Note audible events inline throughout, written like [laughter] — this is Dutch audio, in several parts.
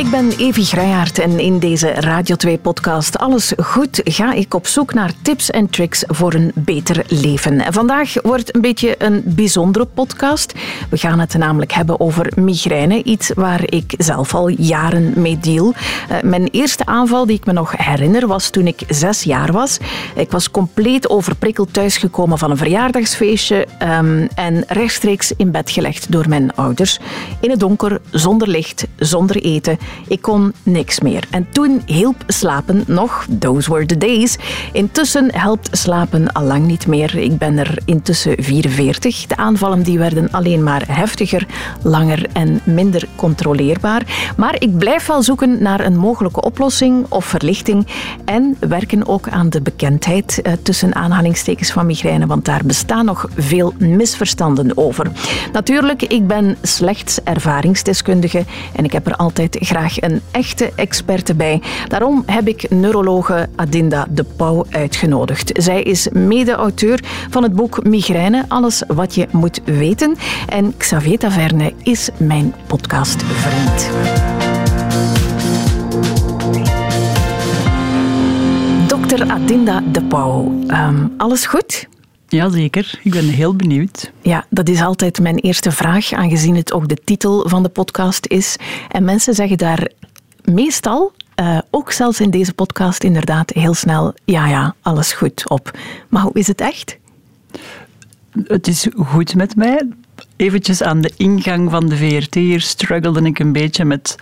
Ik ben Evi Grijaert en in deze Radio 2-podcast Alles Goed ga ik op zoek naar tips en tricks voor een beter leven. En vandaag wordt een beetje een bijzondere podcast. We gaan het namelijk hebben over migraine, iets waar ik zelf al jaren mee deal. Uh, mijn eerste aanval die ik me nog herinner was toen ik zes jaar was. Ik was compleet overprikkeld thuisgekomen van een verjaardagsfeestje um, en rechtstreeks in bed gelegd door mijn ouders. In het donker, zonder licht, zonder eten. Ik kon niks meer. En toen hielp slapen nog. Those were the days. Intussen helpt slapen al lang niet meer. Ik ben er intussen 44. De aanvallen die werden alleen maar heftiger, langer en minder controleerbaar. Maar ik blijf wel zoeken naar een mogelijke oplossing of verlichting en werken ook aan de bekendheid eh, tussen aanhalingstekens van migraine, want daar bestaan nog veel misverstanden over. Natuurlijk, ik ben slechts ervaringsdeskundige en ik heb er altijd graag een echte experte bij. Daarom heb ik neurologe Adinda de Pauw uitgenodigd. Zij is mede-auteur van het boek Migraine, alles wat je moet weten. En Xavier Taverne is mijn podcastvriend. Dr. Adinda de Pauw, um, alles goed? Jazeker, ik ben heel benieuwd. Ja, dat is altijd mijn eerste vraag, aangezien het ook de titel van de podcast is. En mensen zeggen daar meestal, uh, ook zelfs in deze podcast, inderdaad heel snel: ja, ja, alles goed op. Maar hoe is het echt? Het is goed met mij. Eventjes aan de ingang van de VRT hier struggelde ik een beetje met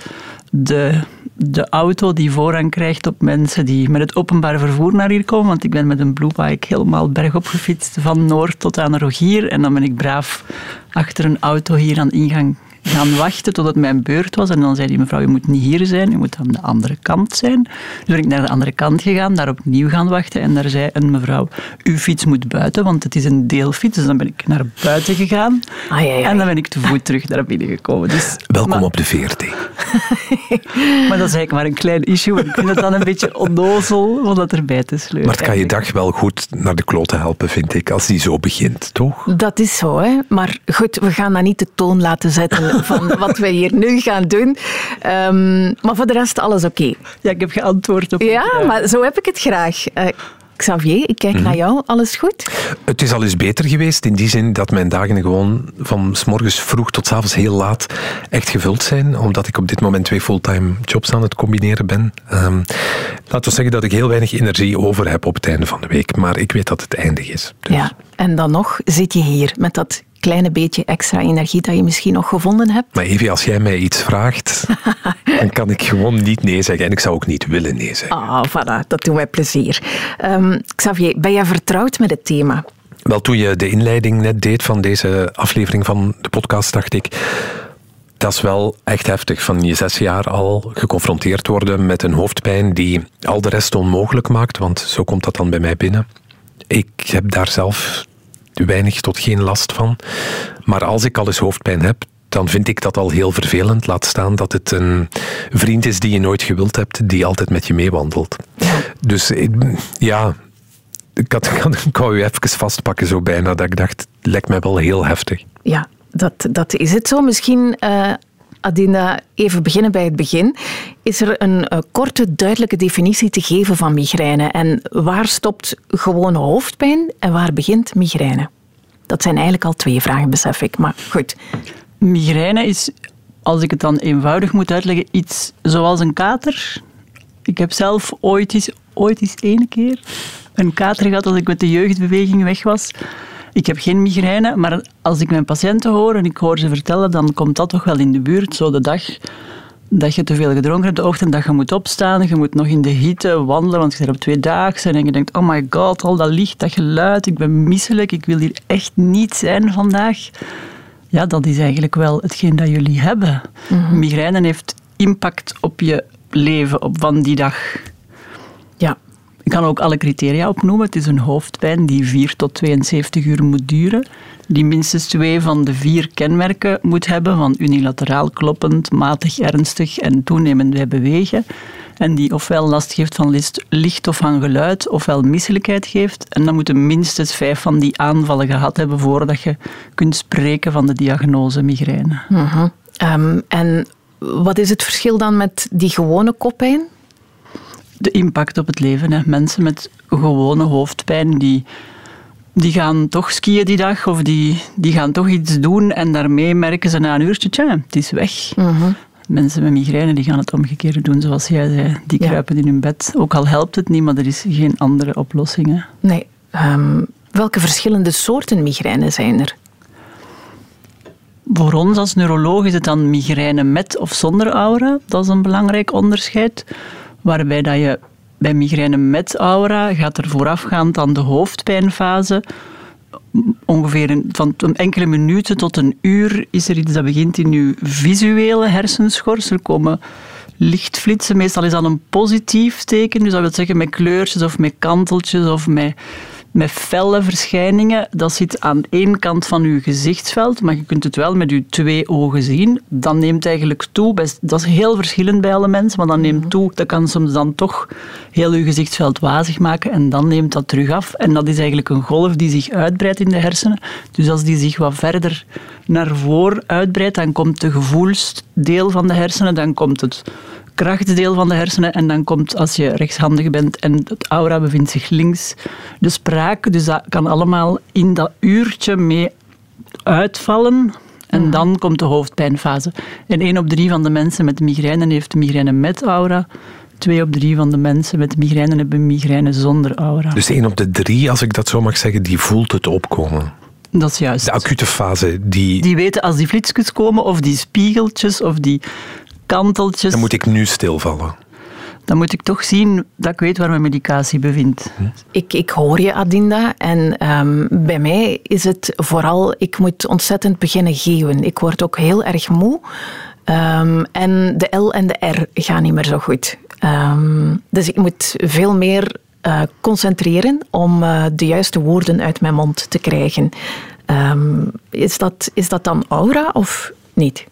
de, de auto die voorrang krijgt op mensen die met het openbaar vervoer naar hier komen. Want ik ben met een bluebike helemaal bergop gefietst van Noord tot aan Rogier. En dan ben ik braaf achter een auto hier aan de ingang gaan wachten tot het mijn beurt was. En dan zei die mevrouw, je moet niet hier zijn, je moet aan de andere kant zijn. Dus ben ik naar de andere kant gegaan, daar opnieuw gaan wachten. En daar zei een mevrouw, uw fiets moet buiten, want het is een deelfiets. Dus dan ben ik naar buiten gegaan. En dan ben ik te voet terug naar binnen gekomen. Dus, Welkom op de VRT. [laughs] maar dat is eigenlijk maar een klein issue. Ik vind het dan een beetje onnozel om dat erbij te sleuren. Maar het kan je dag wel goed naar de kloten helpen, vind ik, als die zo begint, toch? Dat is zo, hè. Maar goed, we gaan dat niet de toon laten zetten van wat we hier nu gaan doen. Um, maar voor de rest alles oké. Ja, ik heb geantwoord op Ja, maar zo heb ik het graag. Uh, Xavier, ik kijk naar mhm. jou. Alles goed? Het is al eens beter geweest in die zin dat mijn dagen gewoon van s morgens vroeg tot s avonds heel laat echt gevuld zijn, omdat ik op dit moment twee fulltime jobs aan het combineren ben. Um, laten we zeggen dat ik heel weinig energie over heb op het einde van de week, maar ik weet dat het eindig is. Dus. Ja, en dan nog zit je hier met dat kleine beetje extra energie dat je misschien nog gevonden hebt. Maar Evie, als jij mij iets vraagt, [laughs] dan kan ik gewoon niet nee zeggen. En ik zou ook niet willen nee zeggen. Ah, voilà, dat doet mij plezier. Um, Xavier, ben jij vertrouwd met het thema? Wel, toen je de inleiding net deed van deze aflevering van de podcast, dacht ik... Dat is wel echt heftig, van je zes jaar al geconfronteerd worden met een hoofdpijn die al de rest onmogelijk maakt, want zo komt dat dan bij mij binnen. Ik heb daar zelf weinig tot geen last van. Maar als ik al eens hoofdpijn heb, dan vind ik dat al heel vervelend. Laat staan dat het een vriend is die je nooit gewild hebt, die altijd met je meewandelt. Dus ja, [laughs] ik, had, ik wou je even vastpakken zo bijna, dat ik dacht, lijkt mij wel heel heftig. Ja, dat, dat is het zo. Misschien uh, Adina, even beginnen bij het begin. Is er een uh, korte, duidelijke definitie te geven van migraine? En waar stopt gewone hoofdpijn en waar begint migraine? Dat zijn eigenlijk al twee vragen, besef ik. Maar goed. Migraine is, als ik het dan eenvoudig moet uitleggen, iets zoals een kater. Ik heb zelf ooit eens, ooit eens ene keer een kater gehad als ik met de jeugdbeweging weg was. Ik heb geen migraine, maar als ik mijn patiënten hoor en ik hoor ze vertellen, dan komt dat toch wel in de buurt. Zo de dag dat je te veel gedronken hebt, de ochtend dat je moet opstaan, je moet nog in de hitte wandelen, want je bent op twee dagen en je denkt, oh my god, al dat licht, dat geluid, ik ben misselijk, ik wil hier echt niet zijn vandaag. Ja, dat is eigenlijk wel hetgeen dat jullie hebben. Mm Migraine heeft impact op je leven op van die dag. Ik kan ook alle criteria opnoemen. Het is een hoofdpijn die 4 tot 72 uur moet duren, die minstens twee van de vier kenmerken moet hebben, van unilateraal kloppend, matig ernstig en toenemend bij bewegen. En die ofwel last geeft van licht of van geluid, ofwel misselijkheid geeft. En dan moeten minstens vijf van die aanvallen gehad hebben voordat je kunt spreken van de diagnose migraine. Uh en wat is het verschil dan met die gewone koppijn? De impact op het leven. Hè. Mensen met gewone hoofdpijn die, die gaan toch skiën die dag of die, die gaan toch iets doen en daarmee merken ze na een uurtje, tja, het is weg. Mhm. Mensen met migraine die gaan het omgekeerde doen, zoals jij zei. Die Ja. kruipen in hun bed. Ook al helpt het niet, maar er is geen andere oplossing. Hè. Nee. Ehm, welke verschillende soorten migraine zijn er? Voor ons als neuroloog is het dan migraine met of zonder aura. Dat is een belangrijk onderscheid. Waarbij dat je bij migraine met aura gaat er voorafgaand aan de hoofdpijnfase. Ongeveer van enkele minuten tot een uur is er iets dat begint in je visuele hersenschors. Er komen lichtflitsen. Meestal is dat een positief teken. Dus dat wil zeggen met kleurtjes of met kanteltjes of met, met felle verschijningen. Dat zit aan één kant van uw gezichtsveld, maar je kunt het wel met uw twee ogen zien. Dat neemt eigenlijk toe. Dat is heel verschillend bij alle mensen, maar dat neemt toe. Dat kan soms dan toch heel uw gezichtsveld wazig maken en dan neemt dat terug af. En dat is eigenlijk een golf die zich uitbreidt in de hersenen. Dus als die zich wat verder naar voren uitbreidt, dan komt de gevoelsdeel van de hersenen, dan komt het krachtdeel van de hersenen en dan komt, als je rechtshandig bent en het aura bevindt zich links, de spraak. Dus dat kan allemaal in dat uurtje mee uitvallen. En dan komt de hoofdpijnfase. En één op drie van de mensen met migraine heeft migraine met aura. Twee op drie van de mensen met migraine hebben migraine zonder aura. Dus één op de drie, als ik dat zo mag zeggen, die voelt het opkomen. Dat is juist. De acute fase, die, Die weten als die flitsjes komen, of die spiegeltjes, of die kanteltjes, dan moet ik nu stilvallen. dan moet ik toch zien dat ik weet waar mijn medicatie bevindt. Ik, ik hoor je, Adinda. En ehm, bij mij is het vooral, ik moet ontzettend beginnen geeuwen. Ik word ook heel erg moe. Ehm, en de L en de R gaan niet meer zo goed. Ehm, dus ik moet veel meer eh, concentreren om eh, de juiste woorden uit mijn mond te krijgen. Ehm, is, dat, is dat dan aura of niet?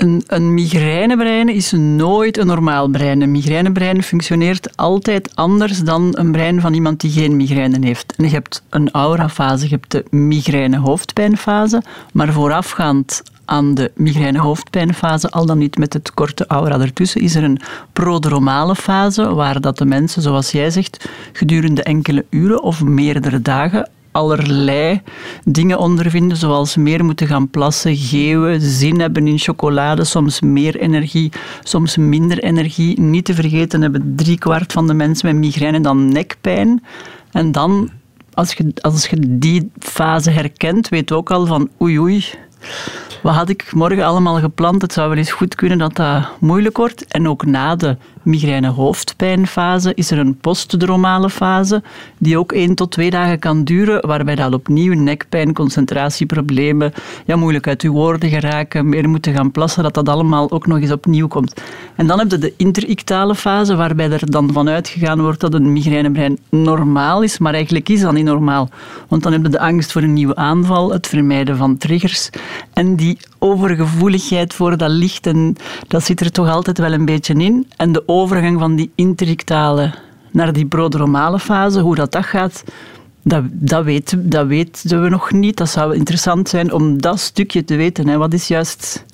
Een, een migrainebrein is nooit een normaal brein. Een migrainebrein functioneert altijd anders dan een brein van iemand die geen migraine heeft. En je hebt een aurafase, je hebt de migraine-hoofdpijnfase, maar voorafgaand aan de migraine-hoofdpijnfase, al dan niet met het korte aura ertussen, is er een prodromale fase, waar dat de mensen, zoals jij zegt, gedurende enkele uren of meerdere dagen allerlei dingen ondervinden, zoals meer moeten gaan plassen, geeuwen, zin hebben in chocolade, soms meer energie, soms minder energie. Niet te vergeten hebben driekwart van de mensen met migraine dan nekpijn. En dan, als je, als je die fase herkent, weet je ook al van oei oei, wat had ik morgen allemaal gepland? Het zou wel eens goed kunnen dat dat moeilijk wordt. En ook na de migraine-hoofdpijnfase is er een postdromale fase, die ook één tot twee dagen kan duren, waarbij dat opnieuw nekpijn, concentratieproblemen, ja, moeilijk uit uw woorden geraken, meer moeten gaan plassen, dat dat allemaal ook nog eens opnieuw komt. En dan heb je de interictale fase, waarbij er dan vanuit gegaan wordt dat een migrainebrein normaal is, maar eigenlijk is dat niet normaal. Want dan heb je de angst voor een nieuwe aanval, het vermijden van triggers en die overgevoeligheid voor dat licht, en dat zit er toch altijd wel een beetje in. En de overgang van die interictale naar die prodromale fase, hoe dat, dat gaat, dat, dat, weten, dat weten we nog niet. Dat zou interessant zijn om dat stukje te weten. Hè. Wat is juist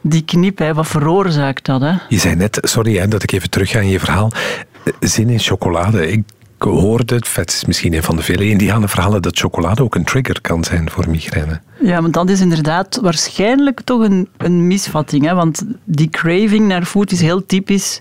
die knip? Hè? Wat veroorzaakt dat? Hè? Je zei net, sorry hè, dat ik even terug ga in je verhaal, zin in chocolade. Ik hoorde, het vet is misschien een van de vele indianenverhalen, dat chocolade ook een trigger kan zijn voor migraine. Ja, want dat is inderdaad waarschijnlijk toch een, een misvatting. Hè? Want die craving naar food is heel typisch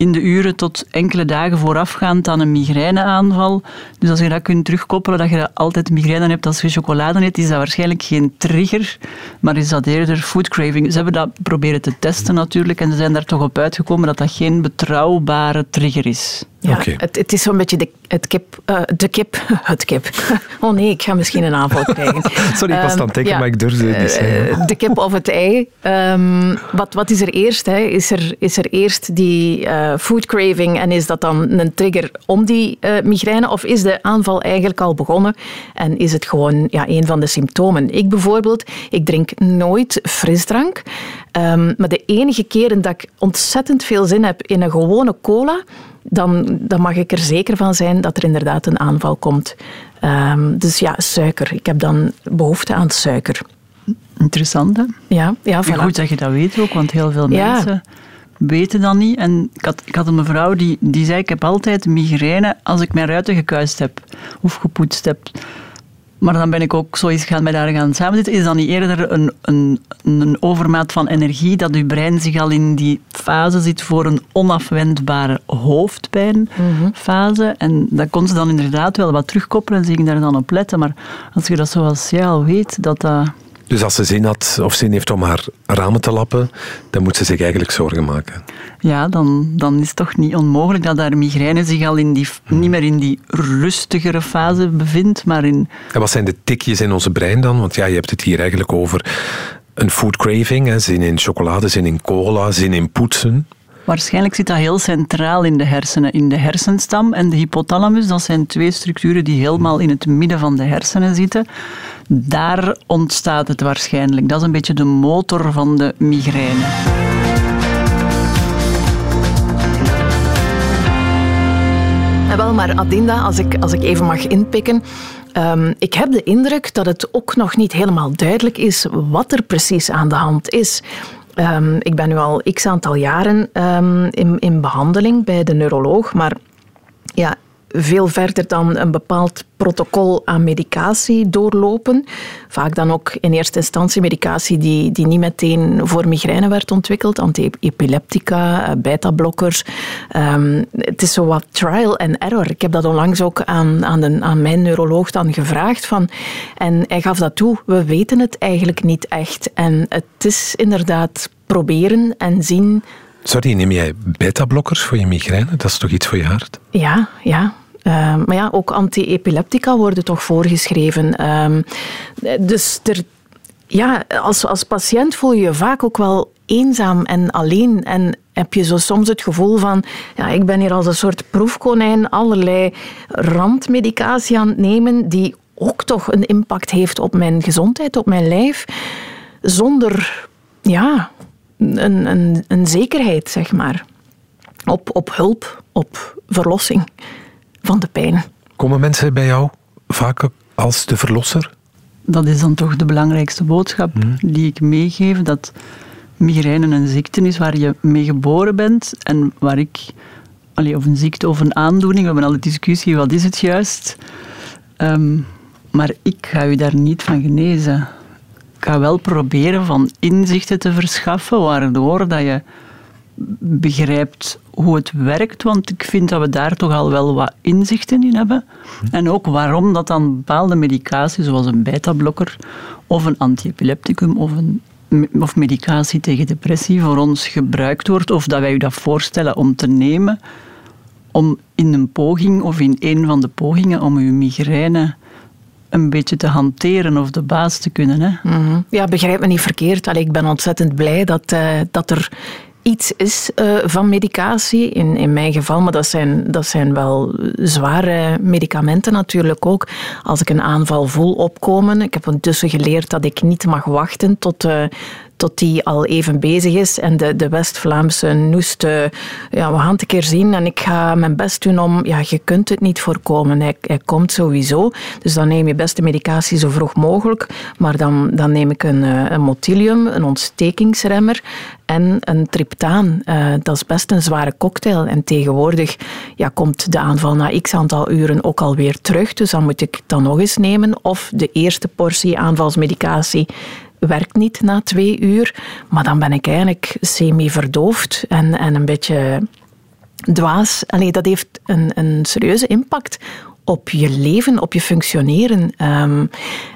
in de uren tot enkele dagen voorafgaand aan een migraineaanval. Dus als je dat kunt terugkoppelen, dat je altijd migraine hebt als je chocolade eet, is dat waarschijnlijk geen trigger, maar is dat eerder food craving. Ze hebben dat proberen te testen natuurlijk en ze zijn daar toch op uitgekomen dat dat geen betrouwbare trigger is. Ja, het, het is zo'n beetje de, het kip, eh, de kip, [laughs] het kip. [laughs] Oh nee, ik ga misschien een aanval [laughs] krijgen. Sorry, ik was aan het denken, maar ik durfde het niet zeggen. Eh, De kip of het ei. Ehm, wat, wat is er eerst? Hè? Is, er, is er eerst die eh, food craving en is dat dan een trigger om die migraine? Of is de aanval eigenlijk al begonnen en is het gewoon ja, een van de symptomen? Ik bijvoorbeeld, ik drink nooit frisdrank. Ehm, maar de enige keren dat ik ontzettend veel zin heb in een gewone cola, dan, dan mag ik er zeker van zijn dat er inderdaad een aanval komt. Ehm, dus ja, suiker. Ik heb dan behoefte aan suiker. Interessant, hè? Ja, ja voilà. Goed dat je dat weet ook, want heel veel mensen weten dat niet. En ik had, ik had een mevrouw die, die zei, ik heb altijd migraine als ik mijn ruiten gekuist heb of gepoetst heb. Maar dan ben ik ook zoiets gaan met haar gaan samenzitten. Is dat niet eerder een, een, een overmaat van energie dat uw brein zich al in die fase zit voor een onafwendbare hoofdpijnfase? En dat kon ze dan inderdaad wel wat terugkoppelen en zich daar dan op letten. Maar als je dat zoals jij al weet, dat dat dus als ze zin had of zin heeft om haar ramen te lappen, dan moet ze zich eigenlijk zorgen maken. Ja, dan, dan is het toch niet onmogelijk dat haar migraine zich al in die, niet meer in die rustigere fase bevindt, maar in... En wat zijn de tikjes in onze brein dan? Want ja, je hebt het hier eigenlijk over een food craving, hè, zin in chocolade, zin in cola, zin in poetsen. Waarschijnlijk zit dat heel centraal in de hersenen. In de hersenstam en de hypothalamus, dat zijn twee structuren die helemaal in het midden van de hersenen zitten. Daar ontstaat het waarschijnlijk. Dat is een beetje de motor van de migraine. wel, maar Adinda, als ik, als ik even mag inpikken. Um, ik heb de indruk dat het ook nog niet helemaal duidelijk is wat er precies aan de hand is. Um, ik ben nu al x aantal jaren um, in, in behandeling bij de neuroloog, maar ja, veel verder dan een bepaald protocol aan medicatie doorlopen. Vaak dan ook in eerste instantie medicatie die, die niet meteen voor migraine werd ontwikkeld. Anti-epileptica, eh, beta-blokkers. Um, het is zo wat trial and error. Ik heb dat onlangs ook aan, aan, de, aan mijn neuroloog dan gevraagd. Van, en hij gaf dat toe. We weten het eigenlijk niet echt. En het is inderdaad proberen en zien Sorry, neem jij beta-blokkers voor je migraine? Dat is toch iets voor je hart? Ja, ja. Uh, maar ja, ook anti-epileptica worden toch voorgeschreven. Uh, dus er, ja, als, als patiënt voel je je vaak ook wel eenzaam en alleen. En heb je zo soms het gevoel van, ja, ik ben hier als een soort proefkonijn allerlei randmedicatie aan het nemen die ook toch een impact heeft op mijn gezondheid, op mijn lijf, zonder ja, een, een, een zekerheid, zeg maar. Op, op hulp, op verlossing van de pijn. Komen mensen bij jou vaak als de verlosser? Dat is dan toch de belangrijkste boodschap hmm. die ik meegeef. Dat migraine een ziekte is waar je mee geboren bent en waar ik, allee, of een ziekte of een aandoening, we hebben al de discussie, wat is het juist? Um, maar ik ga u daar niet van genezen. Ga wel proberen van inzichten te verschaffen, waardoor dat je begrijpt hoe het werkt, want ik vind dat we daar toch al wel wat inzichten in hebben. En ook waarom dat dan bepaalde medicatie, zoals een beta-blokker of een antiepilepticum of, een, of medicatie tegen depressie, voor ons gebruikt wordt, of dat wij u dat voorstellen om te nemen, om in een poging of in een van de pogingen om uw migraine een beetje te hanteren of de baas te kunnen. Hè? Mhm. Ja, begrijp me niet verkeerd. Allee, ik ben ontzettend blij dat, uh, dat er iets is uh, van medicatie, in, in mijn geval, maar dat zijn, dat zijn wel zware medicamenten natuurlijk ook. Als ik een aanval voel opkomen, ik heb ondertussen geleerd dat ik niet mag wachten tot, uh, tot die al even bezig is. En de, de West-Vlaamse noest, uh, ja, we gaan het een keer zien en ik ga mijn best doen om, ja, je kunt het niet voorkomen. Hij, komt sowieso. Dus dan neem je beste medicatie zo vroeg mogelijk. Maar dan, dan neem ik een, een motilium, een ontstekingsremmer en een triptaan. Uh, dat is best een zware cocktail. En tegenwoordig ja, komt de aanval na x aantal uren ook alweer terug. Dus dan moet ik dan nog eens nemen. Of de eerste portie aanvalsmedicatie werkt niet na twee uur. Maar dan ben ik eigenlijk semi-verdoofd en, en een beetje dwaas. Allee, dat heeft een, een serieuze impact op je leven, op je functioneren. Um,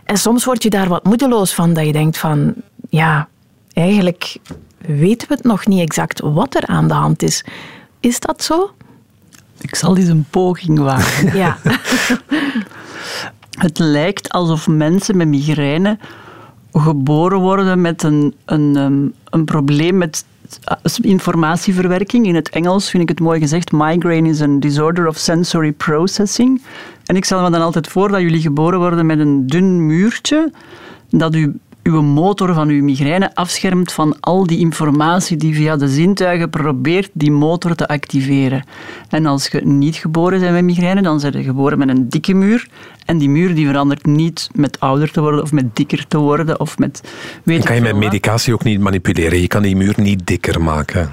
en soms word je daar wat moedeloos van, dat je denkt van, ja, eigenlijk weten we het nog niet exact wat er aan de hand is. Is dat zo? Ik zal eens een poging wagen. ja. [laughs] het lijkt alsof mensen met migraine geboren worden met een, een, ehm, een probleem met informatieverwerking. In het Engels vind ik het mooi gezegd. Migraine is a disorder of sensory processing. En ik stel me dan altijd voor dat jullie geboren worden met een dun muurtje dat u uw motor van uw migraine afschermt van al die informatie die via de zintuigen probeert die motor te activeren. En als je niet geboren bent met migraine, dan zijn je geboren met een dikke muur. En die muur die verandert niet met ouder te worden of met dikker te worden of met... Weet en kan je met medicatie ook niet manipuleren? Je kan die muur niet dikker maken.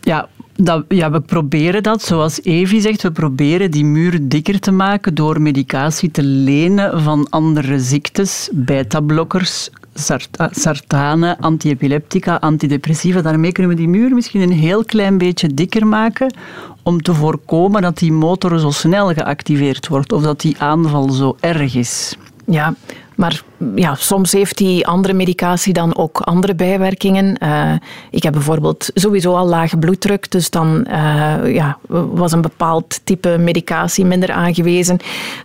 Ja, dat, ja, we proberen dat, zoals Evi zegt, we proberen die muur dikker te maken door medicatie te lenen van andere ziektes, beta-blokkers, sartane, antiepileptica, antidepressiva. Daarmee kunnen we die muur misschien een heel klein beetje dikker maken om te voorkomen dat die motor zo snel geactiveerd wordt of dat die aanval zo erg is. Ja, maar ja, soms heeft die andere medicatie dan ook andere bijwerkingen. Uh, ik heb bijvoorbeeld sowieso al lage bloeddruk, dus dan uh, ja, was een bepaald type medicatie minder aangewezen.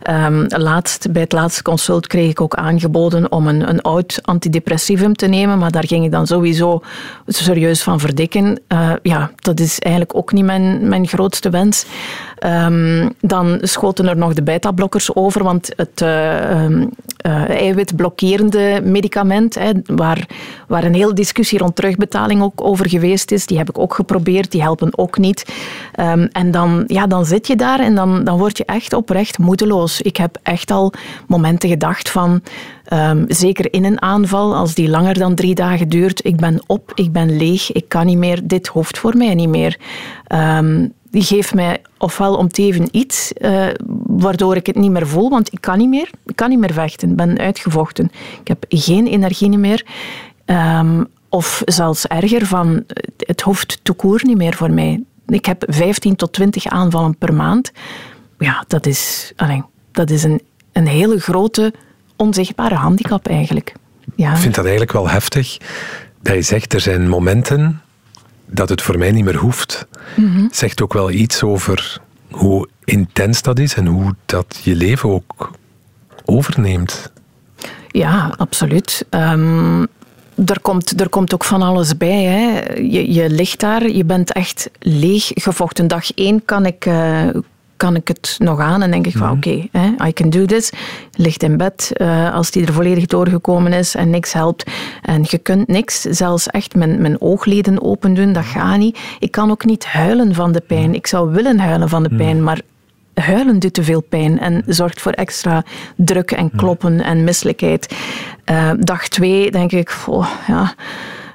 Um, laatst, bij het laatste consult kreeg ik ook aangeboden om een, een oud antidepressivum te nemen, maar daar ging ik dan sowieso serieus van verdikken. Uh, ja, dat is eigenlijk ook niet mijn, mijn grootste wens. Um, dan schoten er nog de beta-blokkers over, want het um, eiwitblokkerende medicament, hè, waar, waar een hele discussie rond terugbetaling ook over geweest is, die heb ik ook geprobeerd, die helpen ook niet. Um, en dan, ja, dan zit je daar en dan, dan word je echt oprecht moedeloos. Ik heb echt al momenten gedacht van, um, zeker in een aanval, als die langer dan drie dagen duurt, ik ben op, ik ben leeg, ik kan niet meer, dit hoeft voor mij niet meer. Um, die geeft mij ofwel om teven iets uh, waardoor ik het niet meer voel, want ik kan niet meer. Ik kan niet meer vechten, ik ben uitgevochten. Ik heb geen energie meer. Um, of zelfs erger, van, het hoeft toekoer niet meer voor mij. Ik heb 15 tot 20 aanvallen per maand. Ja, dat is, alleen, dat is een, een hele grote, onzichtbare handicap eigenlijk. Ja. Ik vind dat eigenlijk wel heftig. Dat je zegt, er zijn momenten dat het voor mij niet meer hoeft, mm zegt ook wel iets over hoe intens dat is en hoe dat je leven ook overneemt. Ja, absoluut. Um, er komt, er komt ook van alles bij. Hè. Je, je ligt daar, je bent echt leeg gevochten. Dag één kan ik, uh, kan ik het nog aan en denk ik van mhm. oké, okay, I can do this. Ligt in bed uh, als die er volledig doorgekomen is en niks helpt. En je kunt niks, zelfs echt mijn, mijn oogleden open doen, dat gaat niet. Ik kan ook niet huilen van de pijn. Ik zou willen huilen van de mhm. pijn, maar huilen doet te veel pijn en zorgt voor extra druk en mhm. kloppen en misselijkheid. Uh, dag twee denk ik, oh, ja...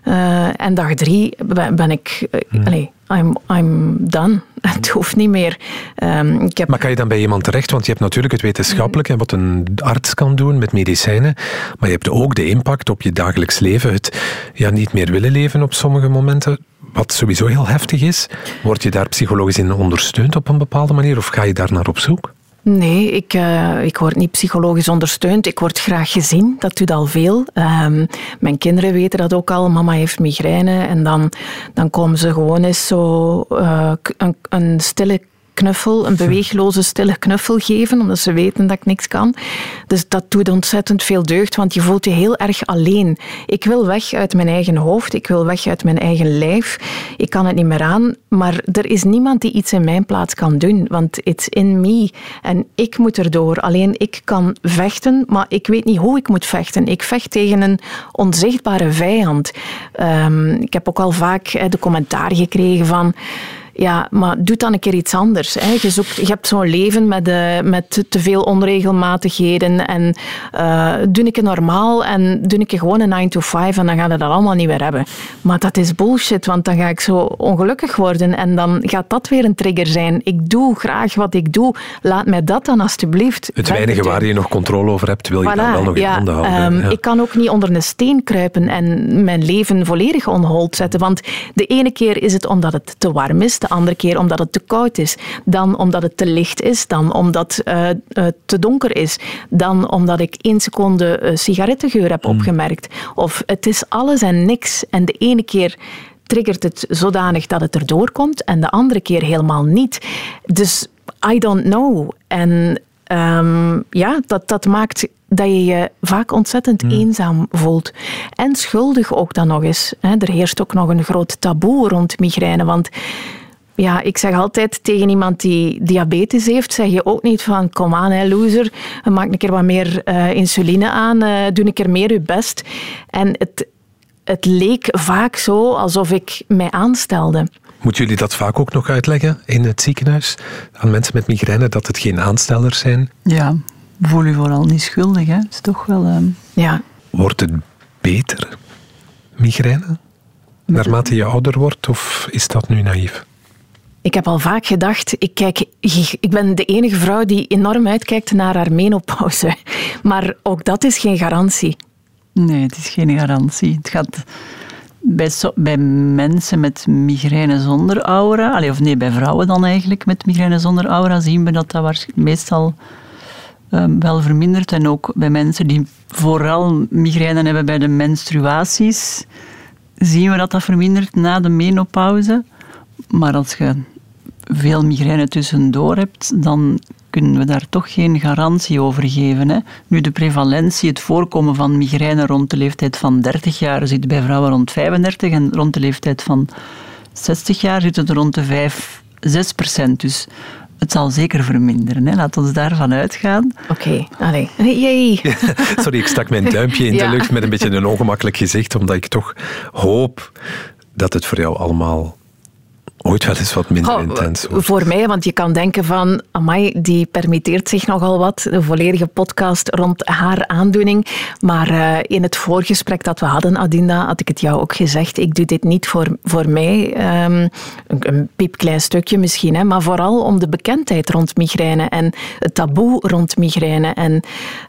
Uh, en dag drie ben, ik... Uh, allez, I'm, I'm done. [laughs] Het hoeft niet meer. Um, ik heb... Maar kan je dan bij iemand terecht? Want je hebt natuurlijk het wetenschappelijke, wat een arts kan doen met medicijnen. Maar je hebt ook de impact op je dagelijks leven. Het ja, niet meer willen leven op sommige momenten. Wat sowieso heel heftig is. Word je daar psychologisch in ondersteund op een bepaalde manier? Of ga je daar naar op zoek? Nee, ik, uh, ik word niet psychologisch ondersteund. Ik word graag gezien. Dat doet al veel. Um, mijn kinderen weten dat ook al. Mama heeft migraine. En dan, dan komen ze gewoon eens zo uh, een, een stille knuffel, een beweegloze, stille knuffel geven, omdat ze weten dat ik niks kan. Dus dat doet ontzettend veel deugd, want je voelt je heel erg alleen. Ik wil weg uit mijn eigen hoofd, ik wil weg uit mijn eigen lijf. Ik kan het niet meer aan, maar er is niemand die iets in mijn plaats kan doen, want it's in me. En ik moet erdoor. Alleen ik kan vechten, maar ik weet niet hoe ik moet vechten. Ik vecht tegen een onzichtbare vijand. Um, ik heb ook al vaak de commentaar gekregen van ja, maar doe dan een keer iets anders. Hè. Je, zoekt, je hebt zo'n leven met, uh, met te veel onregelmatigheden. En uh, doe ik het normaal en doe ik gewoon een 9 to 5 en dan gaan we dat allemaal niet meer hebben. Maar dat is bullshit, want dan ga ik zo ongelukkig worden en dan gaat dat weer een trigger zijn. Ik doe graag wat ik doe. Laat mij dat dan alstublieft. Het weinige waar je nog controle over hebt, wil je dan wel nog in handen houden. Um, ja. Ik kan ook niet onder een steen kruipen en mijn leven volledig on hold zetten. Want de ene keer is het omdat het te warm is, de andere keer omdat het te koud is, dan omdat het te licht is, dan omdat het uh, uh, te donker is, dan omdat ik één seconde uh, sigarettengeur heb mm. opgemerkt. Of het is alles en niks. En de ene keer triggert het zodanig dat het erdoor komt en de andere keer helemaal niet. Dus I don't know. En um, ja, dat, dat maakt dat je je vaak ontzettend mm. eenzaam voelt. En schuldig ook dan nog eens. Er heerst ook nog een groot taboe rond migraine, want Ja, ik zeg altijd tegen iemand die diabetes heeft, zeg je ook niet van kom aan hè, loser, maak een keer wat meer uh, insuline aan, uh, doe een keer meer je best. En het, het leek vaak zo alsof ik mij aanstelde. Moeten jullie dat vaak ook nog uitleggen in het ziekenhuis aan mensen met migraine, dat het geen aanstellers zijn? Ja, voel je vooral niet schuldig. Hè? is toch wel... Uh... Ja. Wordt het beter, migraine, naarmate je ouder wordt, of is dat nu naïef? Ik heb al vaak gedacht, ik, kijk, ik ben de enige vrouw die enorm uitkijkt naar haar menopauze. [laughs] Maar ook dat is geen garantie. Nee, het is geen garantie. Het gaat bij, bij mensen met migraine zonder aura, of nee, bij vrouwen dan eigenlijk met migraine zonder aura, zien we dat dat meestal um, wel vermindert. En ook bij mensen die vooral migraine hebben bij de menstruaties, zien we dat dat vermindert na de menopauze. Maar als je veel migraine tussendoor hebt, dan kunnen we daar toch geen garantie over geven. Hè. Nu, de prevalentie, het voorkomen van migraine rond de leeftijd van 30 jaar zit bij vrouwen rond 35 en rond de leeftijd van 60 jaar zit het rond de 5, 6 procent. Dus het zal zeker verminderen. Hè. Laat ons daarvan uitgaan. Oké, okay. allee. [laughs] Sorry, ik stak mijn duimpje in de lucht met een beetje een ongemakkelijk gezicht, omdat ik toch hoop dat het voor jou allemaal ooit wel eens wat minder intens Voor mij, want je kan denken van, amai, die permitteert zich nogal wat, de volledige podcast rond haar aandoening. Maar uh, in het voorgesprek dat we hadden, Adinda, had ik het jou ook gezegd, ik doe dit niet voor, voor mij, um, een, een piepklein stukje misschien, hè, maar vooral om de bekendheid rond migraine en het taboe rond migraine en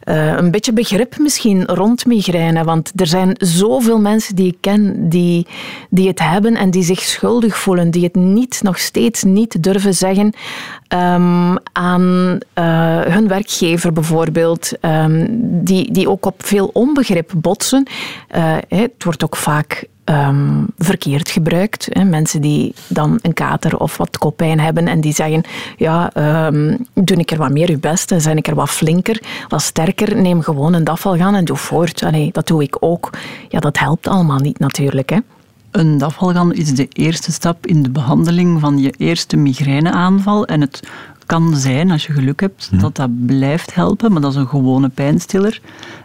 uh, een beetje begrip misschien rond migraine, want er zijn zoveel mensen die ik ken die, die het hebben en die zich schuldig voelen, die het niet, nog steeds niet durven zeggen um, aan uh, hun werkgever bijvoorbeeld, um, die, die ook op veel onbegrip botsen. Uh, het wordt ook vaak um, verkeerd gebruikt. Hè. Mensen die dan een kater of wat koppijn hebben en die zeggen, ja, doe ik er wat meer je best en zijn ik er wat flinker, wat sterker, neem gewoon een gaan en doe voort. Allee, dat doe ik ook. Ja, dat helpt allemaal niet natuurlijk. Hè. Een dafalgan is de eerste stap in de behandeling van je eerste migraineaanval. En het kan zijn, als je geluk hebt, mhm. dat dat blijft helpen, maar dat is een gewone pijnstiller.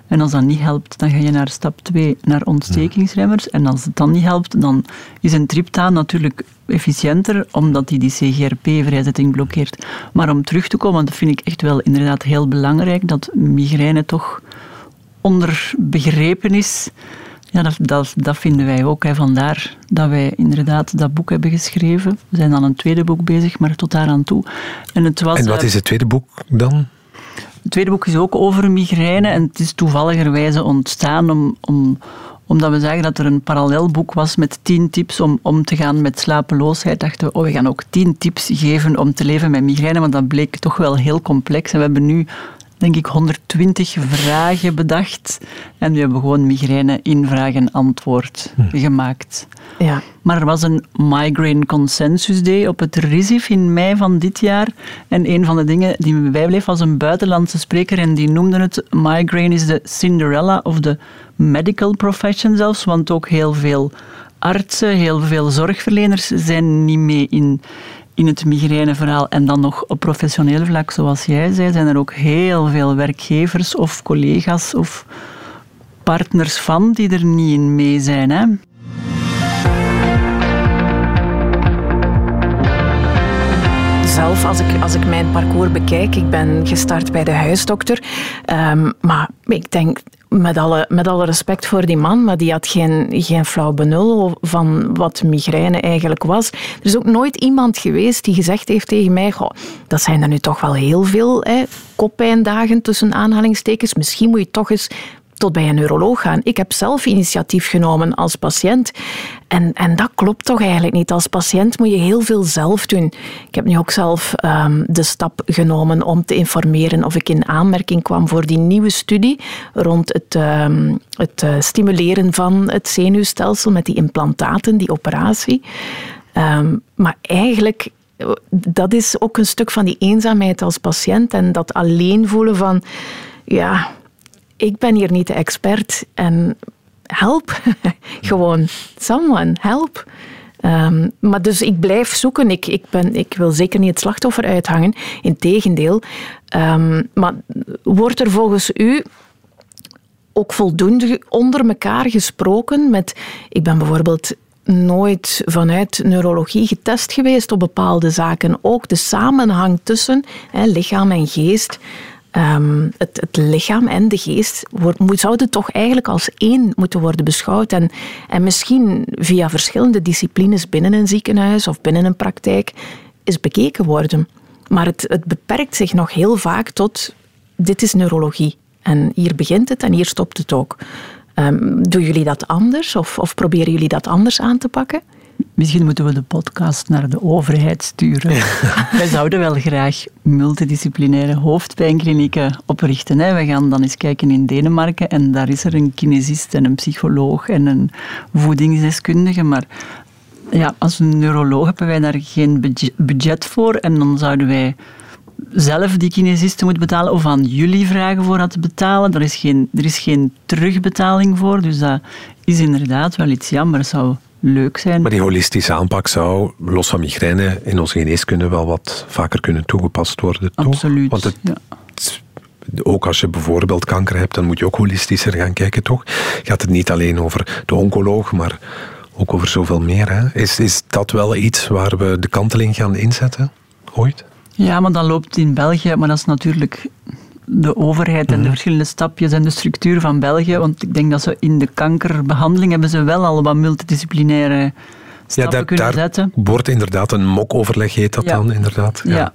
En als dat niet helpt, dan ga je naar stap 2, naar ontstekingsremmers. En als het dan niet helpt, dan is een triptaan natuurlijk efficiënter, omdat die die CGRP-vrijzetting blokkeert. Maar om terug te komen, dat vind ik echt wel inderdaad heel belangrijk, dat migraine toch onderbegrepen is ja, dat, dat, dat vinden wij ook. Hè. Vandaar dat wij inderdaad dat boek hebben geschreven. We zijn aan een tweede boek bezig, maar tot daar aan toe. En, het was, en wat is het tweede boek dan? Het tweede boek is ook over migraine en het is toevalligerwijze ontstaan om, om, omdat we zagen dat er een parallel boek was met tien tips om om te gaan met slapeloosheid. Dachten we, oh, we gaan ook tien tips geven om te leven met migraine, want dat bleek toch wel heel complex. En we hebben nu denk ik, 120 vragen bedacht. En we hebben gewoon migraine in vraag en antwoord hm. gemaakt. Ja. Maar er was een Migraine Consensus Day op het RISIF in mei van dit jaar. En een van de dingen die me bijbleef was een buitenlandse spreker en die noemde het migraine is de Cinderella of the medical profession zelfs, want ook heel veel artsen, heel veel zorgverleners zijn niet mee in in het migraineverhaal en dan nog op professioneel vlak, zoals jij zei, zijn er ook heel veel werkgevers of collega's of partners van die er niet in mee zijn. Hè? Zelf, als ik, als ik mijn parcours bekijk, ik ben gestart bij de huisdokter. Um, maar ik denk, met alle, met alle respect voor die man, maar die had geen, geen flauw benul van wat migraine eigenlijk was. Er is ook nooit iemand geweest die gezegd heeft tegen mij, goh, dat zijn er nu toch wel heel veel hè, tussen aanhalingstekens. Misschien moet je toch eens tot bij een neuroloog gaan. Ik heb zelf initiatief genomen als patiënt. En, en dat klopt toch eigenlijk niet. Als patiënt moet je heel veel zelf doen. Ik heb nu ook zelf um, de stap genomen om te informeren of ik in aanmerking kwam voor die nieuwe studie rond het, um, het uh, stimuleren van het zenuwstelsel met die implantaten, die operatie. Um, maar eigenlijk dat is ook een stuk van die eenzaamheid als patiënt en dat alleen voelen van ja, ik ben hier niet de expert en help. [laughs] Gewoon, someone, help. Ehm, maar dus ik blijf zoeken. Ik, ik, ben, ik wil zeker niet het slachtoffer uithangen. Integendeel. Um, maar wordt er volgens u ook voldoende onder elkaar gesproken met... Ik ben bijvoorbeeld nooit vanuit neurologie getest geweest op bepaalde zaken. Ook de samenhang tussen lichaam en geest. Um, het, het, lichaam en de geest wordt, zouden toch eigenlijk als één moeten worden beschouwd. En, en misschien via verschillende disciplines binnen een ziekenhuis of binnen een praktijk is bekeken worden. Maar het, het beperkt zich nog heel vaak tot dit is neurologie. En hier begint het en hier stopt het ook. Um, doen jullie dat anders of, of proberen jullie dat anders aan te pakken? Misschien moeten we de podcast naar de overheid sturen. [laughs] Wij zouden wel graag multidisciplinaire hoofdpijnklinieken oprichten. Hè. We gaan dan eens kijken in Denemarken en daar is er een kinesist en een psycholoog en een voedingsdeskundige. Maar ja, als een neuroloog hebben wij daar geen budget voor en dan zouden wij zelf die kinesisten moeten betalen of aan jullie vragen voor dat te betalen. Er is geen, er is geen terugbetaling voor, dus dat is inderdaad wel iets jammer. zou leuk zijn. Maar die holistische aanpak zou, los van migraine, in onze geneeskunde wel wat vaker kunnen toegepast worden. Toch? Absoluut. Want het, ook als je bijvoorbeeld kanker hebt, dan moet je ook holistischer gaan kijken, toch? Gaat het niet alleen over de oncoloog, maar ook over zoveel meer. Hè? Is, is dat wel iets waar we de kanteling gaan inzetten, ooit? Ja, maar dan loopt in België, maar dat is natuurlijk de overheid en de mhm. verschillende stapjes en de structuur van België. Want ik denk dat ze in de kankerbehandeling hebben ze wel al wat multidisciplinaire stappen ja, kunnen daar zetten. wordt inderdaad een mokoverleg, heet dat dan inderdaad. Ja. ja.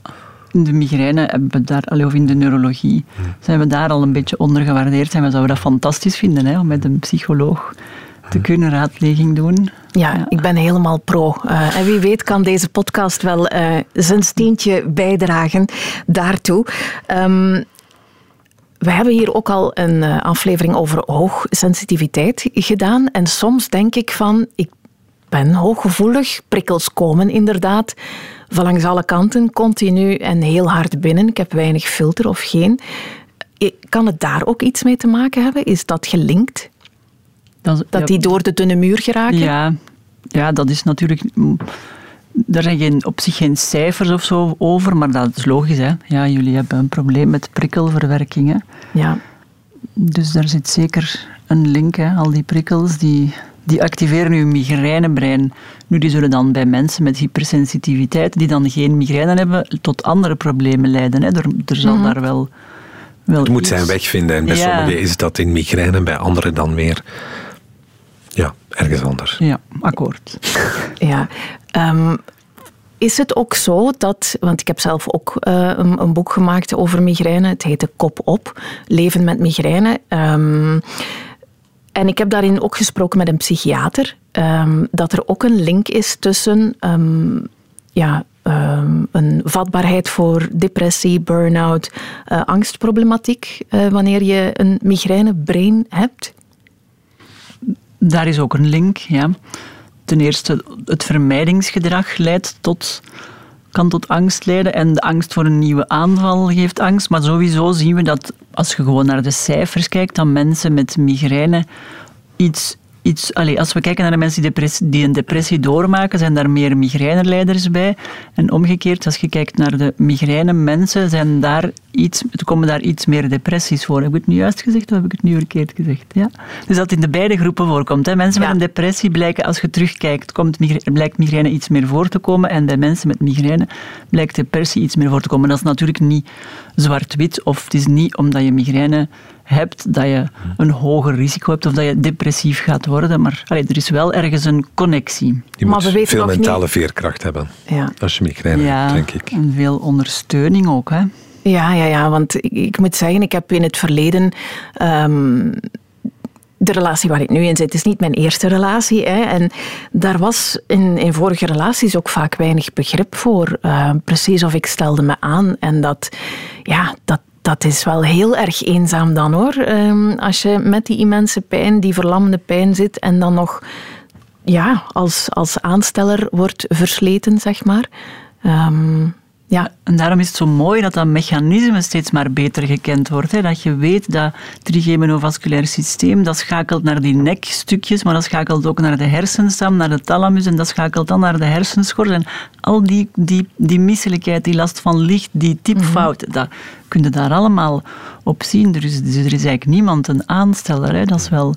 In de migraine hebben we daar, of in de neurologie, mhm. zijn we daar al een beetje ondergewaardeerd. En we zouden dat fantastisch vinden, hè, om met een psycholoog te mhm. kunnen raadpleging doen. Ja, ik ben helemaal pro. Uh, en wie weet kan deze podcast wel uh, zijn steentje bijdragen daartoe. Um, we hebben hier ook al een eh, aflevering over hoogsensitiviteit gedaan. En soms denk ik van, ik ben hooggevoelig. Prikkels komen inderdaad van langs alle kanten, continu en heel hard binnen. Ik heb weinig filter of geen. Kan het daar ook iets mee te maken hebben? Is dat gelinkt? Dat, dat die door de dunne muur geraken? Ja, ja dat is natuurlijk er zijn geen, op zich geen cijfers of zo over, maar dat is logisch. Hè? Ja, jullie hebben een probleem met prikkelverwerking. Ja. Dus daar zit zeker een link. Hè? Al die prikkels die, die activeren uw migrainebrein. Nu, die zullen dan bij mensen met hypersensitiviteit, die dan geen migraine hebben, tot andere problemen leiden. Hè? Er, er zal mhm. daar wel. wel het moet zijn weg vinden. En bij sommigen is dat in migraine, bij anderen dan weer ja, ergens anders. Ja, akkoord. [laughs] ja. Um, is het ook zo dat, want ik heb zelf ook uh, een, een, boek gemaakt over migraine, het heette Kop op, Leven met migraine. Um, en ik heb daarin ook gesproken met een psychiater, um, dat er ook een link is tussen ja, een vatbaarheid voor depressie, burn-out, uh, angstproblematiek, uh, wanneer je een migrainebrein hebt. Daar is ook een link, ja. Ten eerste, het vermijdingsgedrag leidt tot, kan tot angst leiden. En de angst voor een nieuwe aanval geeft angst. Maar sowieso zien we dat als je gewoon naar de cijfers kijkt, dat mensen met migraine iets iets, allez, als we kijken naar de mensen die, een depressie doormaken, zijn daar meer migraineleiders bij. En omgekeerd, als je kijkt naar de migraine mensen, zijn daar iets, komen daar iets meer depressies voor. Heb ik het nu juist gezegd of heb ik het nu verkeerd gezegd? Ja? Dus dat in de beide groepen voorkomt. Hè. Mensen met een depressie blijken, als je terugkijkt, komt migraine, blijkt migraine iets meer voor te komen. En bij mensen met migraine blijkt depressie iets meer voor te komen. Dat is natuurlijk niet zwart-wit, of het is niet omdat je migraine hebt, dat je een hoger risico hebt of dat je depressief gaat worden. Maar allee, er is wel ergens een connectie. Je maar moet veel mentale veerkracht hebben ja. als je migraine ja, hebt, denk ik. En veel ondersteuning ook. Hè? Ja, ja, ja, want ik, ik moet zeggen, ik heb in het verleden... Um, de relatie waar ik nu in zit is niet mijn eerste relatie. Hè. En daar was in, in vorige relaties ook vaak weinig begrip voor. Uh, precies of ik stelde me aan. En dat, ja, dat, dat is wel heel erg eenzaam dan hoor. Um, als je met die immense pijn, die verlammende pijn zit en dan nog ja, als, als aansteller wordt versleten, zeg maar. Um, Ja. En daarom is het zo mooi dat dat mechanisme steeds maar beter gekend wordt. Hè. Dat je weet dat trigeminovasculair systeem, dat schakelt naar die nekstukjes, maar dat schakelt ook naar de hersenstam, naar de thalamus en dat schakelt dan naar de hersenschors. En al die, die, die misselijkheid, die last van licht, die typfout, mm dat kun je daar allemaal op zien. Er is, dus er is eigenlijk niemand een aansteller. Hè. Dat is wel...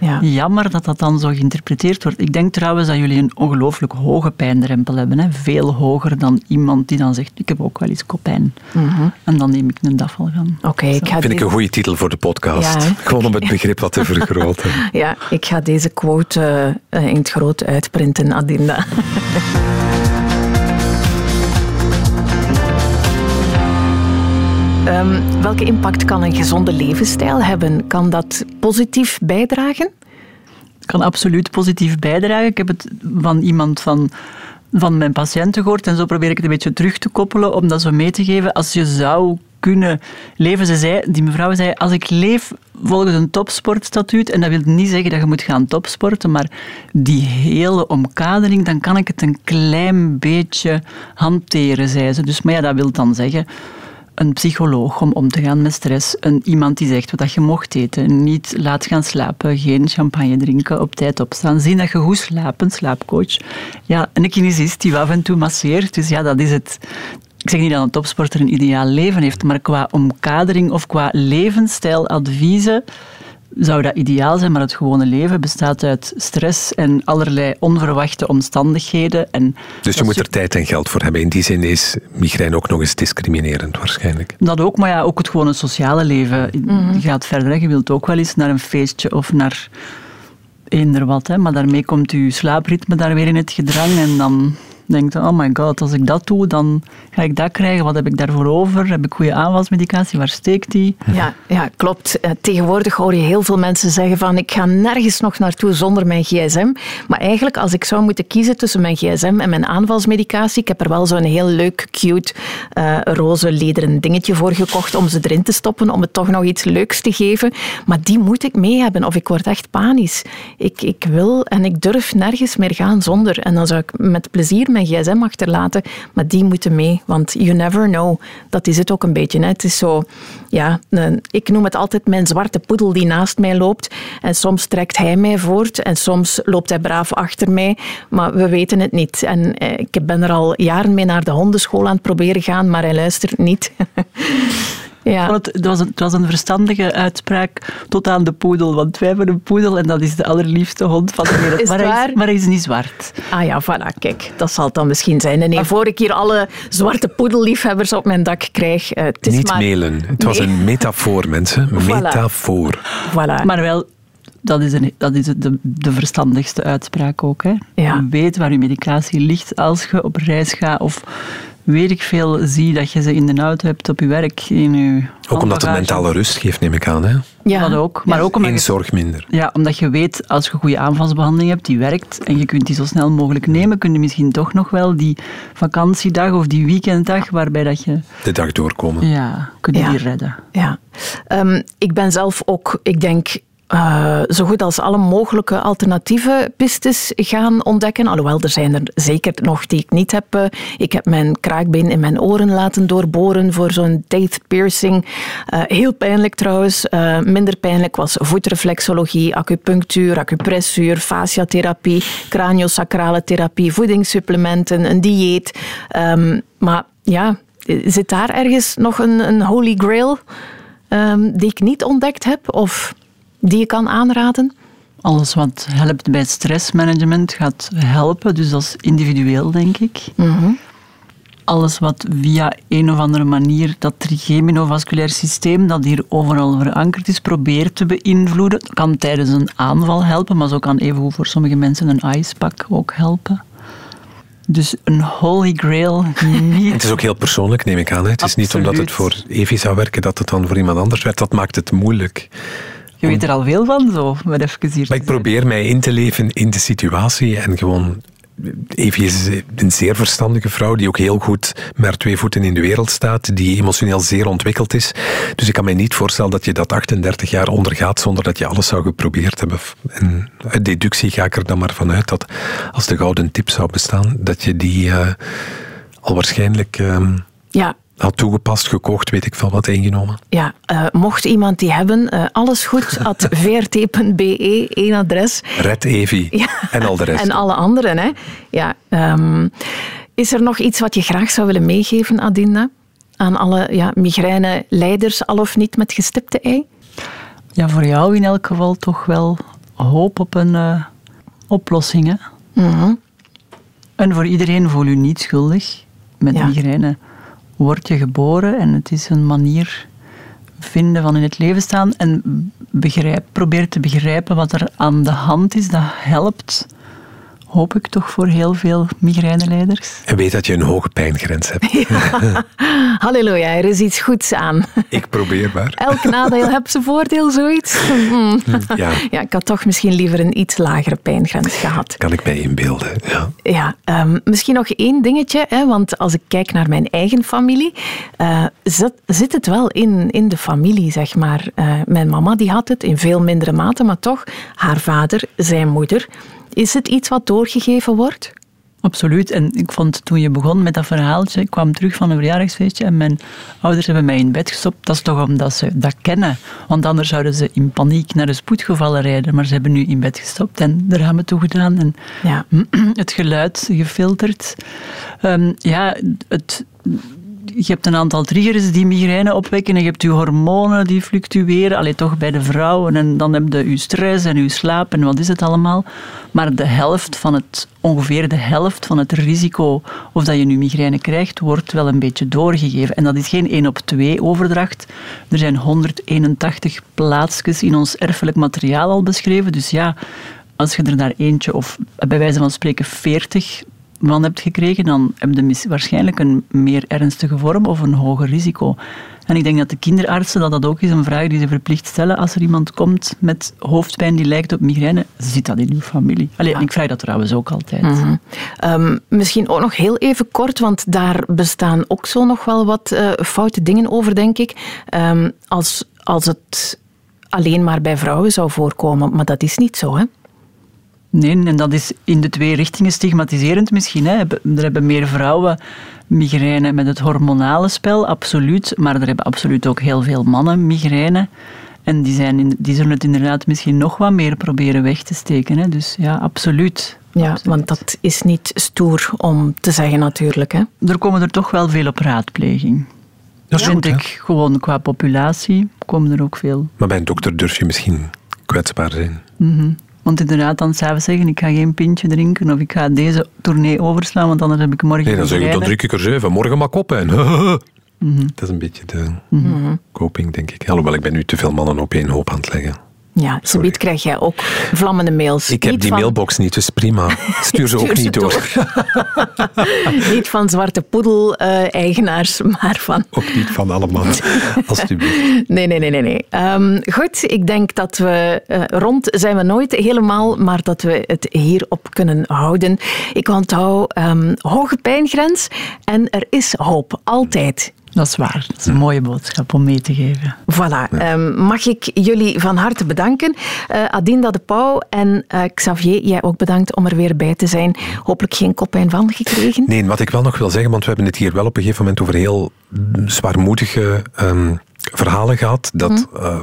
Ja. Jammer dat dat dan zo geïnterpreteerd wordt. Ik denk trouwens dat jullie een ongelooflijk hoge pijndrempel hebben. Hè. Veel hoger dan iemand die dan zegt, ik heb ook wel eens kopijn. Mm En dan neem ik een dafalgan. Oké, okay, ik ga Vind ik een goede titel voor de podcast. Ja, Gewoon om het begrip wat te [laughs] vergroten. ja, ik ga deze quote uh, in het groot uitprinten, Adinda. [laughs] Um, welke impact kan een gezonde levensstijl hebben? Kan dat positief bijdragen? Het kan absoluut positief bijdragen. Ik heb het van iemand van, van mijn patiënten gehoord en zo probeer ik het een beetje terug te koppelen om dat zo mee te geven. Als je zou kunnen leven. Ze zei, die mevrouw zei, als ik leef volgens een topsportstatuut, en dat wil niet zeggen dat je moet gaan topsporten, maar die hele omkadering, dan kan ik het een klein beetje hanteren, zei ze. Dus, maar ja, dat wil dan zeggen een psycholoog om om te gaan met stress. Een, iemand die zegt wat je mocht eten. Niet laat gaan slapen, geen champagne drinken, op tijd opstaan. Zien dat je goed slaapt, een slaapcoach. Ja, een kinesist die af en toe masseert. Dus ja, dat is het. Ik zeg niet dat een topsporter een ideaal leven heeft, maar qua omkadering of qua levensstijladviezen zou dat ideaal zijn, maar het gewone leven bestaat uit stress en allerlei onverwachte omstandigheden. En dus je moet er tijd en geld voor hebben. In die zin is migraine ook nog eens discriminerend waarschijnlijk. Dat ook, maar ja, ook het gewone sociale leven mm gaat verder. Je wilt ook wel eens naar een feestje of naar eender wat, hè. maar daarmee komt je slaapritme daar weer in het gedrang en dan denkt, oh my god, als ik dat doe, dan ga ik dat krijgen. Wat heb ik daarvoor over? Heb ik goede aanvalsmedicatie? Waar steekt die? Ja, ja klopt. Eh, tegenwoordig hoor je heel veel mensen zeggen van, ik ga nergens nog naartoe zonder mijn gsm. Maar eigenlijk, als ik zou moeten kiezen tussen mijn gsm en mijn aanvalsmedicatie, ik heb er wel zo'n heel leuk, cute, uh, roze lederen dingetje voor gekocht om ze erin te stoppen, om het toch nog iets leuks te geven. Maar die moet ik mee hebben of ik word echt panisch. Ik, ik wil en ik durf nergens meer gaan zonder. En dan zou ik met plezier mijn gsm achterlaten, maar die moeten mee, want you never know. Dat is het ook een beetje. Het is zo, ja, ik noem het altijd mijn zwarte poedel die naast mij loopt. En soms trekt hij mij voort en soms loopt hij braaf achter mij, maar we weten het niet. En eh, ik ben er al jaren mee naar de hondenschool aan het proberen gaan, maar hij luistert niet. [laughs] Ja. Het, het, was een, het was een verstandige uitspraak tot aan de poedel. Want wij hebben een poedel en dat is de allerliefste hond van de [laughs] wereld. Is maar, hij is, maar, hij is, niet zwart. Ah ja, voilà, kijk. Dat zal het dan misschien zijn. En nee, voor ik hier alle zwarte poedelliefhebbers op mijn dak krijg... Uh, het is niet maar... mailen. Het was een metafoor, mensen. Metafoor. Voilà. Maar wel dat is, een, dat is de, de verstandigste uitspraak ook. Hè. Ja. Je weet waar je medicatie ligt als je op reis gaat of weet ik veel zie dat je ze in de auto hebt op je werk. In je ook omdat het mentale rust geeft, neem ik aan. Hè? Ja, dat ook. Maar ook omdat zorg minder. Ja, omdat je weet, als je goede aanvalsbehandeling hebt, die werkt, en je kunt die zo snel mogelijk nemen, kun je misschien toch nog wel die vakantiedag of die weekenddag, waarbij dat je... De dag doorkomen. Ja, kun je die redden. Ja. Um, ik ben zelf ook, ik denk, uh, zo goed als alle mogelijke alternatieve pistes gaan ontdekken. Alhoewel, er zijn er zeker nog die ik niet heb. Uh, ik heb mijn kraakbeen in mijn oren laten doorboren voor zo'n teeth piercing. Uh, heel pijnlijk trouwens. minder pijnlijk was voetreflexologie, acupunctuur, acupressuur, fasciatherapie, craniosacrale therapie, voedingssupplementen, een dieet. Um, maar ja, zit daar ergens nog een, een holy grail um, die ik niet ontdekt heb? Of die je kan aanraden? Alles wat helpt bij stressmanagement gaat helpen, dus dat is individueel, denk ik. Mhm. Alles wat via een of andere manier dat trigeminowasculair systeem, dat hier overal verankerd is, probeert te beïnvloeden, kan tijdens een aanval helpen, maar zo kan even voor sommige mensen een ijspak ook helpen. Dus een holy grail niet. Het is ook heel persoonlijk, neem ik aan. Hè? Het is niet omdat het voor Evi zou werken dat het dan voor iemand anders werkt. Dat maakt het moeilijk. Je weet er al veel van, zo, met even hier Maar ik probeer mij in te leven in de situatie en gewoon... Evie is een zeer verstandige vrouw die ook heel goed met twee voeten in de wereld staat, die emotioneel zeer ontwikkeld is. Dus ik kan mij niet voorstellen dat je dat 38 jaar ondergaat zonder dat je alles zou geprobeerd hebben. En uit deductie ga ik er dan maar vanuit dat als de gouden tip zou bestaan, dat je die uh, al waarschijnlijk... Uh, Ja, had toegepast, gekocht, weet ik veel wat ingenomen. Ja, uh, mocht iemand die hebben, uh, alles goed, [laughs] at vrt.be, één adres. Red Evi ja. en al de rest. En alle anderen, hè. Ja, um, is er nog iets wat je graag zou willen meegeven, Adinda? Aan alle ja, migraine-leiders, al of niet met gestipte ei? Ja, voor jou in elk geval toch wel hoop op een uh, oplossing. Hè? Mm -hmm. En voor iedereen voel je niet schuldig met ja. migraine word je geboren en het is een manier vinden van in het leven staan en begrijp, probeer te begrijpen wat er aan de hand is. Dat helpt hoop ik toch voor heel veel migraineleiders. En weet dat je een hoge pijngrens hebt. [laughs] Halleluja, er is iets goeds aan. Ik probeer maar. Elk nadeel heeft zijn voordeel, zoiets. Hmm. Ja. ja, ik had toch misschien liever een iets lagere pijngrens gehad. Kan ik mij inbeelden, ja. Ja, um, misschien nog één dingetje, hè, want als ik kijk naar mijn eigen familie, uh, zit, zit, het wel in, in de familie, zeg maar. Uh, mijn mama die had het in veel mindere mate, maar toch, haar vader, zijn moeder is het iets wat doorgegeven wordt? Absoluut. En ik vond toen je begon met dat verhaaltje, ik kwam terug van een verjaardagsfeestje en mijn ouders hebben mij in bed gestopt. Dat is toch omdat ze dat kennen. Want anders zouden ze in paniek naar de spoedgevallen rijden. Maar ze hebben nu in bed gestopt en de ramen toegedaan en ja. [clears throat] het geluid gefilterd. Um, ja, het, je hebt een aantal triggers die migraine opwekken en je hebt je hormonen die fluctueren, alleen toch bij de vrouwen en dan heb je je stress en je slaap en wat is het allemaal. Maar de helft van het, ongeveer de helft van het risico of dat je nu migraine krijgt, wordt wel een beetje doorgegeven. En dat is geen 1 op 2 overdracht. Er zijn 181 plaatsjes in ons erfelijk materiaal al beschreven. Dus ja, als je er daar eentje of bij wijze van spreken 40 van hebt gekregen, dan heb je waarschijnlijk een meer ernstige vorm of een hoger risico. En ik denk dat de kinderartsen, dat dat ook is een vraag die ze verplicht stellen als er iemand komt met hoofdpijn die lijkt op migraine, zit dat in uw familie? Allee, ik vraag dat trouwens ook altijd. Mhm. Ehm, misschien ook nog heel even kort, want daar bestaan ook zo nog wel wat uh, foute dingen over, denk ik. Um, als, als het alleen maar bij vrouwen zou voorkomen, maar dat is niet zo, hè? Nee, en dat is in de twee richtingen stigmatiserend misschien. Hè. Er hebben meer vrouwen migraine met het hormonale spel, absoluut. Maar er hebben absoluut ook heel veel mannen migraine. En die, zijn in, die zullen het inderdaad misschien nog wat meer proberen weg te steken. Hè. Dus ja, absoluut. Ja, want dat is niet stoer om te zeggen natuurlijk. Hè. Er komen er toch wel veel op raadpleging. Dat vind ik gewoon qua populatie komen er ook veel. Maar bij een dokter durf je misschien kwetsbaar zijn. Mm want inderdaad, dan s'avonds zeggen, ik ga geen pintje drinken of ik ga deze tournee overslaan, want anders heb ik morgen Nee, dan zeg ik, dan drink ik er zeven. Morgen maar kop in. Dat is een beetje de mm coping, denk ik. Alhoewel, ik ben nu te veel mannen op één hoop aan het leggen. Ja, zoiets krijg jij ook vlammende mails. Ik heb die mailbox niet, dus prima. Stuur ze ook niet door. [laughs] niet van zwarte poedel-eigenaars, maar van... [laughs] Ook niet van allemaal, [laughs] alsjeblieft. Nee, nee, nee. nee, nee. Um, goed, ik denk dat we uh, rond zijn we nooit helemaal, maar dat we het hierop kunnen houden. Ik onthoud um, hoge pijngrens en er is hoop, altijd. Dat is waar. Dat is een mooie boodschap om mee te geven. Voilà. Um, mag ik jullie van harte bedanken. Uh, Adinda de Pauw en uh, Xavier, jij ook bedankt om er weer bij te zijn. Hopelijk geen koppijn van gekregen. Nee, wat ik wel nog wil zeggen, want we hebben het hier wel op een gegeven moment over heel zwaarmoedige um, verhalen gehad. Dat... Uh,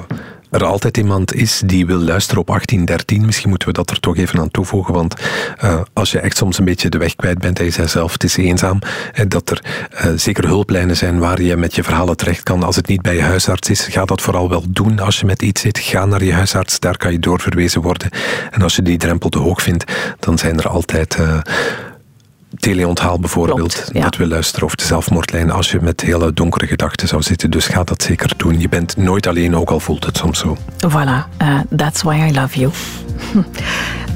er altijd iemand is die wil luisteren op 1813. Misschien moeten we dat er toch even aan toevoegen, want uh, als je echt soms een beetje de weg kwijt bent en je zei zelf, het is eenzaam, en dat er uh, zeker hulplijnen zijn waar je met je verhalen terecht kan. Als het niet bij je huisarts is, ga dat vooral wel doen als je met iets zit. Ga naar je huisarts, daar kan je doorverwezen worden. En als je die drempel te hoog vindt, dan zijn er altijd... teleonthaal bijvoorbeeld, dat we luisteren over de zelfmoordlijn als je met hele donkere gedachten zou zitten. Dus ga dat zeker doen. Je bent nooit alleen, ook al voelt het soms zo. Voilà, uh, that's why I love you.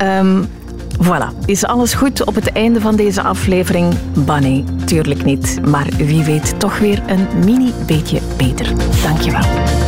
um, [laughs] voilà, is alles goed op het einde van deze aflevering? Bunny, tuurlijk niet. Maar wie weet toch weer een mini beetje beter. Dankjewel.